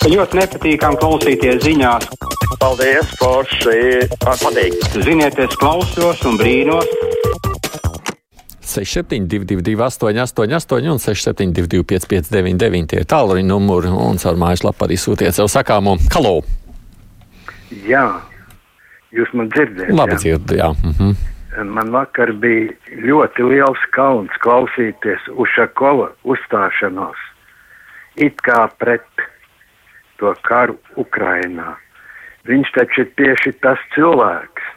Ļoti nepatīkami klausīties ziņās. Paldies, Forši! Patīk! Ziniet, es klausos un brīnos. 6722, 888, un 672, 559, tie ir tālruņa numuri, un caur mājaslapu arī sūtiet savu sakāmo. Halo! Jā, jūs man dzirdat? Labi, dzirdu, jā. Mhm. Man vakar bija ļoti liels kauns klausīties Ušakova uzstāšanos. It kā pret to karu Ukrainā. Viņš taču ir tieši tas cilvēks,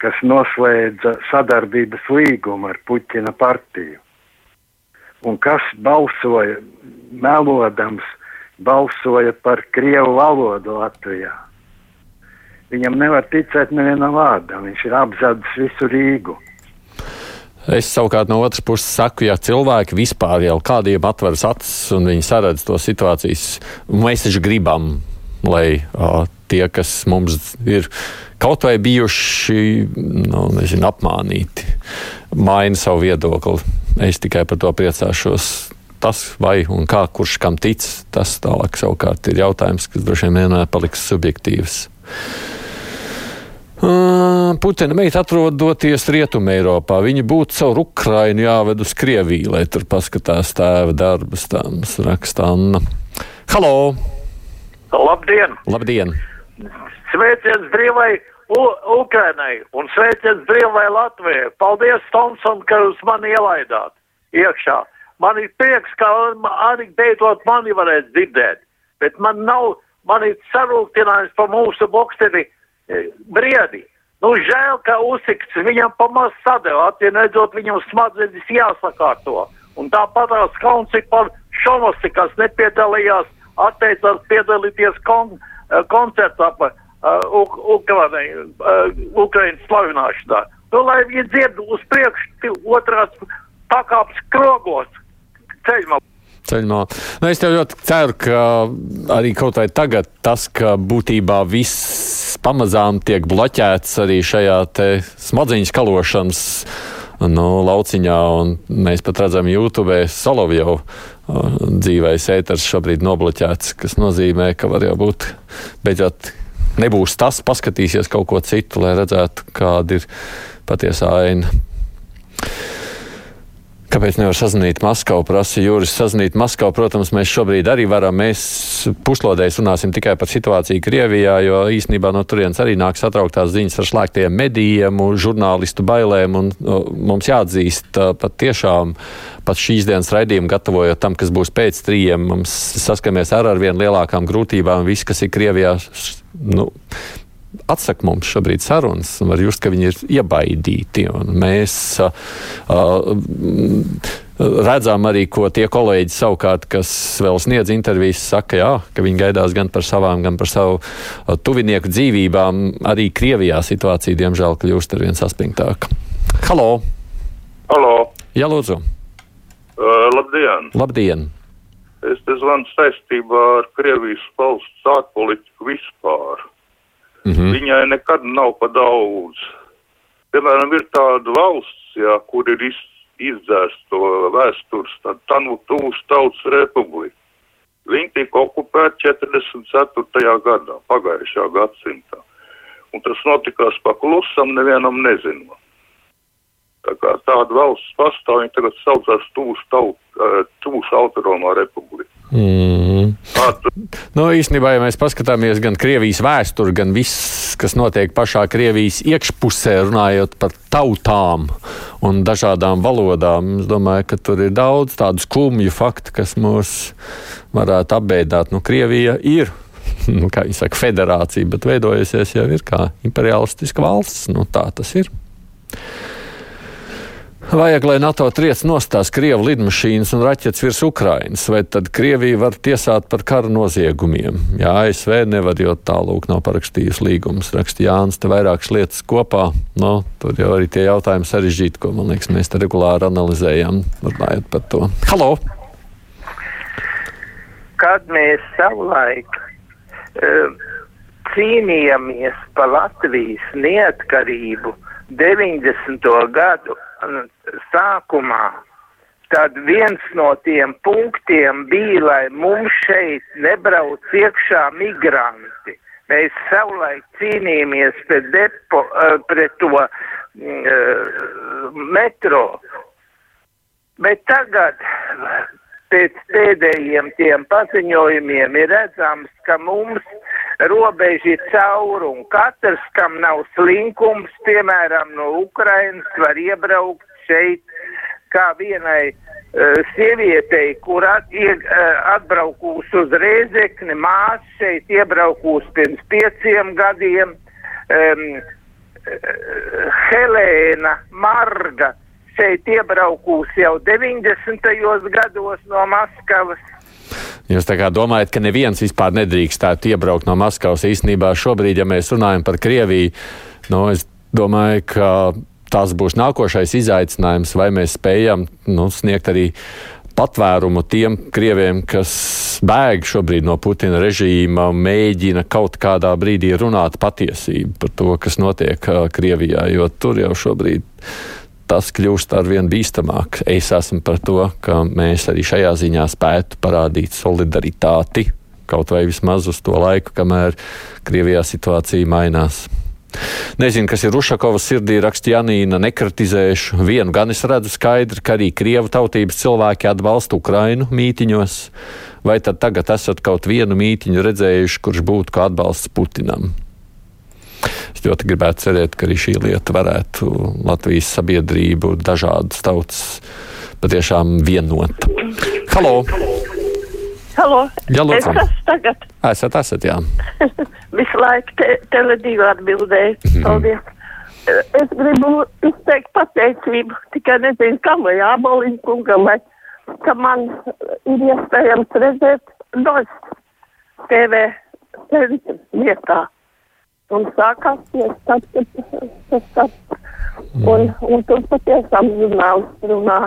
kas noslēdza sadarbības līgumu ar Puķina partiju. Un kas balsoja, melodams, balsoja par Krievu valodu Latvijā. Viņam nevar ticēt nevienam vārdam, viņš ir apzadis visu Rīgu. Es savukārt no otras puses saku, ja cilvēki vispār jau kādiem atveras acis un viņi saredz to situācijas, mēs taču gribam, lai uh, tie, kas mums ir kaut vai bijuši nu, nezinu, apmānīti, maina savu viedokli. Es tikai par to priecāšos. Tas, vai un kā, kurš kam tic, tas tālāk savukārt ir jautājums, kas droši vien vienmēr paliks subjektīvs. Putina meita atrodoties Rietumē Eiropā. Viņa būtu caur Ukrainu jāved uz Krieviju, lai tur paskatās tēva darbus, tādas raksta Anna. Halo! Labdien! Labdien! Sveiciens brīvai U Ukrainai un sveiciens brīvai Latvijai. Paldies, Tomson, ka jūs mani ielaidāt iekšā. Man ir prieks, ka arī beidzot mani varēs dzirdēt, bet man nav, man ir sarūktinājums par mūsu boksteri briedi. Nu, žēl, ka Usikts viņam pamaz sadeva, atvienedzot viņam smadzenes jāsakārto. Un tāpat tās kauns ir par Šomosi, kas nepiedalījās, atteicās piedalīties kon, koncertā par uh, Ukrainai, uh, Ukrainas slavināšanā. Nu, lai viņi dzird uz priekšu otrās pakāpes krogos ceļmā ceļā. Nu, es ļoti ceru, ka arī kaut vai tagad tas, ka būtībā viss pamazām tiek bloķēts arī šajā smadzeņu skalošanas nu, lauciņā, un mēs pat redzam, YouTube Solovjovu dzīvēs ēters šobrīd nobloķēts, kas nozīmē, ka var jau būt beidzot nebūs tas, paskatīsies kaut ko citu, lai redzētu, kāda ir patiesā aina. Kāpēc nevar sazvanīt Maskavu? Prasa Juris. Sazvanīt Maskavu, protams, mēs šobrīd arī varam. Mēs puslodēs runāsim tikai par situāciju Krievijā, jo īstenībā no turienes arī nāk satrauktās ziņas ar slēgtiem medijiem, žurnālistu bailēm. Un, mums jāatzīst, pat tiešām pat šīs dienas raidījumu gatavojot tam, kas būs pēc trījiem, mums saskaramies ar arvien lielākām grūtībām. Viss, kas ir Krievijā, nu, atsaka mums šobrīd sarunas, un var just, ka viņi ir iebaidīti. Mēs uh, uh, redzam arī, ko tie kolēģi savukārt, kas vēl sniedz intervijas, saka, jā, ka viņi gaidās gan par savām, gan par savu tuvinieku dzīvībām. Arī Krievijā situācija, diemžēl, kļūst ar vien saspringtāka. Halo! Halo! Jā, lūdzu! Uh, labdien! Labdien! Es te zvanu saistībā ar Krievijas valsts ārpolitiku vispār. Mm -hmm. Viņai nekad nav pa daudz. Piemēram, ir tāda valsts, jā, kur ir iz, izdzēsta to vēstures, tā nu tūs tautas republika. Viņi tika okupēti 44. gadā, pagājušā gadsimtā. Un tas notikās pa klusam, nevienam nezinot. Tā kā tāda valsts pastāv, viņa tagad saucās Tūs, taut, tūs autonomā republika. Mm. Nu, īstenībā, ja mēs paskatāmies gan Krievijas vēsturi, gan viss, kas notiek pašā Krievijas iekšpusē, runājot par tautām un dažādām valodām, es domāju, ka tur ir daudz tādu skumju faktu, kas mūs varētu apbēdāt. Nu, Krievija ir. Nu, kā viņi saka, federācija, bet veidojusies jau ir kā imperialistiska valsts. Nu, tā tas ir. Vajag, lai NATO triec nostās Krievu lidmašīnas un raķetes virs Ukrainas, vai tad Krievija var tiesāt par kara noziegumiem? Jā, ASV nevar, jo tālūk nav parakstījusi līgumus. Raksta Jānis, te vairākas lietas kopā. No, tur jau arī tie jautājumi sarežģīti, ko, man liekas, mēs te regulāri analizējam, runājot par to. Halo! Kad mēs savulaik uh, cīnījāmies par Latvijas neatkarību 90. gadu sākumā tad viens no tiem punktiem bija, lai mums šeit nebrauc iekšā migranti. Mēs savulaik cīnījāmies pret, depo, uh, pret to uh, metro. Bet tagad pēc pēdējiem tiem paziņojumiem ir redzams, ka mums robeža ir caur un katrs, kam nav slinkums, piemēram, no Ukrainas, var iebraukt šeit kā vienai uh, sievietei, kur at, ie, uh, atbraukus uz Rēzekni, māsa šeit iebraukus pirms pieciem gadiem, um, uh, Helēna Marga šeit iebraukus jau 90. gados no Maskavas. Jūs domājat, ka neviens vispār nedrīkstētu iebraukt no Maskavas. Īstenībā šobrīd, ja mēs runājam par Krieviju, nu, es domāju, ka tas būs nākošais izaicinājums, vai mēs spējam nu, sniegt arī patvērumu tiem krieviem, kas bēg šobrīd no Putina režīma, mēģina kaut kādā brīdī runāt patiesību par to, kas notiek Krievijā, jo tur jau šobrīd tas kļūst ar vien bīstamāk. Es esmu par to, ka mēs arī šajā ziņā spētu parādīt solidaritāti, kaut vai vismaz uz to laiku, kamēr Krievijā situācija mainās. Nezinu, kas ir Rušakovas sirdī, raksta Janīna, nekritizēšu. Vienu gan es redzu skaidri, ka arī Krievu tautības cilvēki atbalsta Ukrainu mītiņos. Vai tad tagad esat kaut vienu mītiņu redzējuši, kurš būtu kā atbalsts Putinam? Es ļoti gribētu cerēt, ka arī šī lieta varētu Latvijas sabiedrību dažādas tautas patiešām vienot. Halo! Halo! Jā, lūdzu! Es esmu tagad. Esat, esat, jā. Visu laiku te, teledīvu atbildēju. Mhm. Paldies! Es gribu izteikt pateicību, tikai nezinu, kam vai āboliņu kungam, vai ka man ir iespējams redzēt doļus TV vietā. Un sākās tiesa tad, kad tas tas. Un, un tur patiešām žurnālisti runā.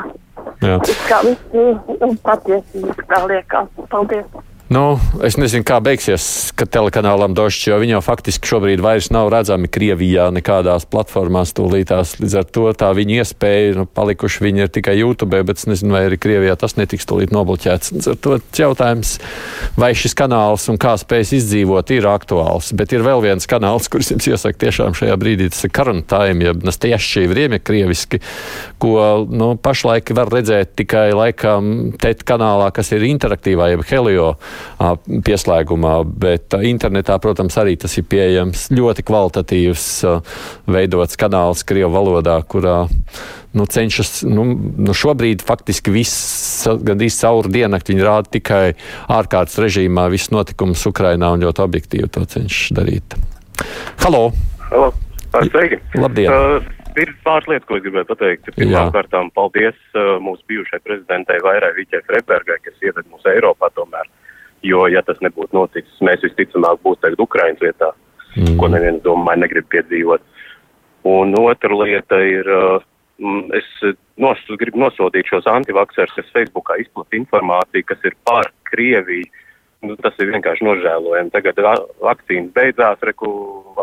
Jā. Kā viss ir patiesības, kā liekas. Paldies! Nu, es nezinu, kā beigsies, telekanālam došķi, jo viņi jau faktiski šobrīd vairs nav redzami Krievijā nekādās platformās tūlītās. Līdz ar to tā viņa iespēja, nu, palikuši viņi ir tikai YouTube, bet es nezinu, vai arī Krievijā tas netiks tūlīt nobloķēts. Līdz ar to jautājums, vai šis kanāls un kā spējas izdzīvot, ir aktuāls. Bet ir vēl viens kanāls, kurus jums iesaku tiešām šajā brīdī, tas ir Karantājumi, jeb Nastieši Vriemie krieviski, ko nu, pašlaik var redzēt tikai laikam TET kanālā, kas ir interaktīvā, jeb Helio pieslēgumā, bet internetā, protams, arī tas ir pieejams ļoti kvalitatīvs, veidots kanāls Krievu valodā, kurā nu, cenšas, nu, nu šobrīd faktiski viss, gandrīz caur diennakti viņi rāda tikai ārkārtas režīmā visus notikumus Ukrainā un ļoti objektīvi to cenšas darīt. Halo! Halo. Sveiki! Labdien! Uh, ir pāris lietas, ko es gribēju pateikt. Pirmkārt, paldies uh, mūsu bijušai prezidentei Vairai Viķai Freibergai, kas ieved mūsu Eiropā tomēr. Jo, ja tas nebūtu noticis, mēs visticamāk būtu tagad Ukraiņas vietā, mm. ko neviens domāju negrib piedzīvot. Un otra lieta ir, uh, es nos, gribu nosodīt šos antivakcērus, kas Facebookā izplata informāciju, kas ir pār Krieviju. Nu, tas ir vienkārši nožēlojami. Tagad vakcīnas beidzās, reku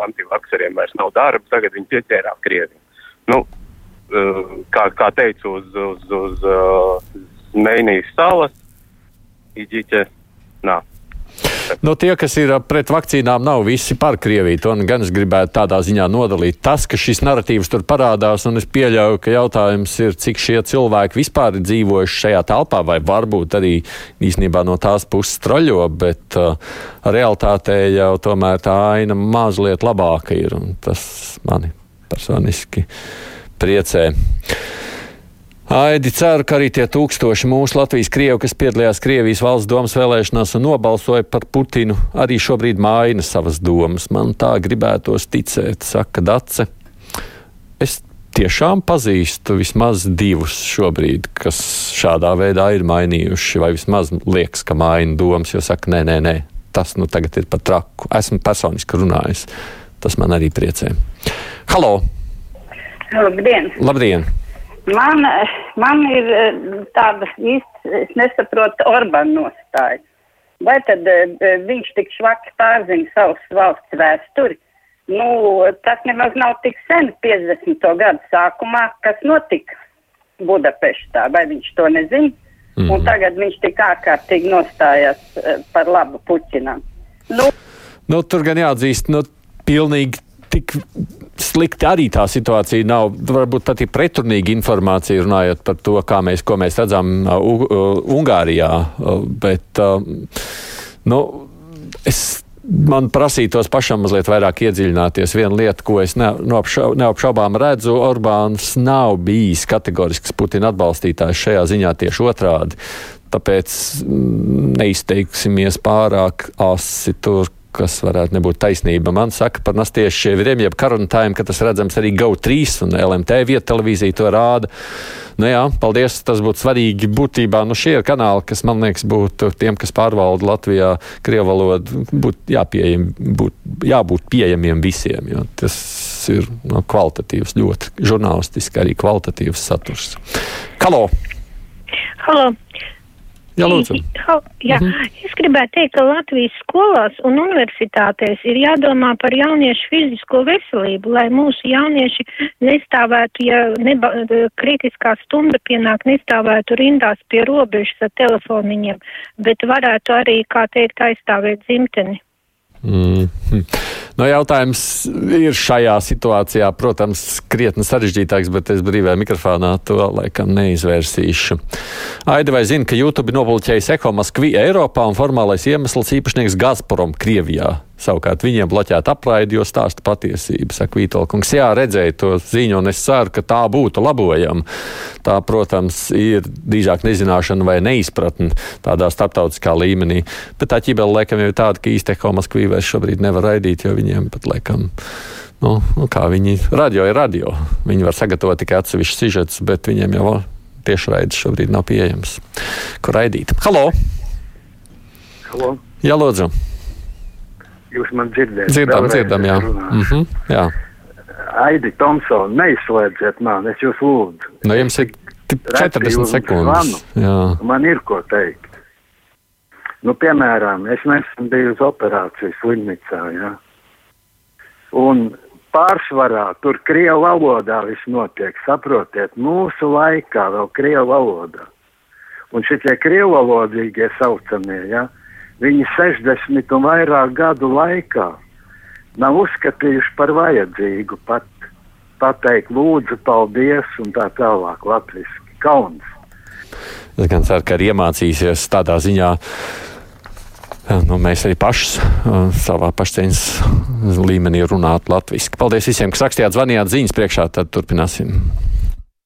antivakceriem vairs nav darba, tagad viņi pieķērās Krieviju. Nu, uh, kā, kā teicu, uz, uz, uz uh, Meinijas salas, Iģiķe Nā. No tie, kas ir pret vakcīnām, nav visi par Krieviju. To gan es gribētu tādā ziņā nodalīt. Tas, ka šis narratīvs tur parādās, un es pieļauju, ka jautājums ir, cik šie cilvēki vispār ir dzīvojuši šajā telpā, vai varbūt arī īstenībā no tās puses troļo, bet uh, realitātē jau tomēr tā aina mazliet labāka ir, un tas mani personiski priecē. Aidi ceru, ka arī tie tūkstoši mūsu Latvijas krievi, kas piedalījās Krievijas valsts domas vēlēšanās un nobalsoja par Putinu, arī šobrīd maina savas domas. Man tā gribētos ticēt, saka Dace. Es tiešām pazīstu vismaz divus šobrīd, kas šādā veidā ir mainījuši, vai vismaz liekas, ka maina domas, jo saka, nē, nē, nē, tas nu tagad ir pat traku. Esmu personiski runājis. Tas man arī priecē. Halo! Labdien! Labdien. Man, man ir eh, tāda īsti, es nesaprotu Orbán nostāju. Vai tad uh, viņš tik švaki pārzina savas valsts vēsturi? Nu, tas nemaz nav tik sen, 50. gadu sākumā, kas notika. Budapeštā, vai viņš to nezina? Mm. Un tagad viņš tik ārkārtīgi nostājās par labu Puķinam. Nu, nu, tur gan jāatzīst, nu, pilnīgi tik slikti arī tā situācija nav. Varbūt pat ir pretrunīga informācija runājot par to, kā mēs, ko mēs redzam uh, uh, Ungārijā. Uh, bet, uh, nu, es man prasītos pašam mazliet vairāk iedziļināties. Viena lieta, ko es neapšaubām redzu, Orbāns nav bijis kategorisks Putina atbalstītājs šajā ziņā tieši otrādi. Tāpēc mm, neizteiksimies pārāk asi tur, kas varētu nebūt taisnība. Man saka par nastiešu šieviriem, jeb karantājiem, ka tas redzams arī GO3 un LMT vieta televīzija to rāda. Nu jā, paldies, tas būtu svarīgi būtībā. Nu šie ir kanāli, kas man liekas būtu tiem, kas pārvalda Latvijā Krievu valodu, būtu jāpieejam, būt, jābūt pieejamiem visiem, jo tas ir no, kvalitatīvs, ļoti žurnālistiski arī kvalitatīvs saturs. Halo! Halo! Jā, lūdzu. Jā, mhm. es gribētu teikt, ka Latvijas skolās un universitātēs ir jādomā par jauniešu fizisko veselību, lai mūsu jaunieši nestāvētu, ja neba, kritiskā stunda pienāk, nestāvētu rindās pie robežas ar telefoniņiem, bet varētu arī, kā teikt, aizstāvēt dzimteni. Mm -hmm. no, jautājums ir šajā situācijā, protams, krietni sarežģītāks, bet es brīvajā mikrofonā to laikam neizvērsīšu. Aida vai zina, ka YouTube nobloķējis Eko Maskvi Eiropā un formālais iemesls īpašnieks Gazprom Krievijā? Savukārt viņiem bloķēta apraidi, jo stāsta patiesību, saka Vītolkungs. Jā, redzēju to ziņu, un es ceru, ka tā būtu labojama. Tā, protams, ir drīzāk nezināšana vai neizpratne tādā starptautiskā līmenī. Bet tā ķibela, laikam, jau ir tāda, ka īstenībā Moskvī vairs šobrīd nevar raidīt, jo viņiem pat, laikam, nu, nu kā viņi radio ir radio. Viņi var sagatavot tikai atsevišķus sižetus, bet viņiem jau tiešraides šobrīd nav pieejams. Kur raidīt? Halo! Halo. Jā, lūdzu! Jūs man dzirdat? Dzirdam, dzirdam, jā. Mm -hmm, jā. Aidi Tomsona, neizslēdziet man, es jūs lūdzu. Nu, jums ir 40 sekundes. Zvanu, man ir ko teikt. Nu, piemēram, es nesen biju uz operāciju slimnīcā, jā. Un pārsvarā tur krievu valodā viss notiek, saprotiet, mūsu laikā vēl krievu valodā. Un šitie krievu valodīgie saucamie. Ja, viņi 60 un vairāk gadu laikā nav uzskatījuši par vajadzīgu pat pateikt lūdzu, paldies un tā tālāk latviski. Kauns. Es gan ceru, ka arī iemācīsies tādā ziņā. Nu, mēs arī paši savā pašcieņas līmenī runāt latviešu. Paldies visiem, kas rakstījāt, zvanījāt ziņas priekšā. Tad turpināsim.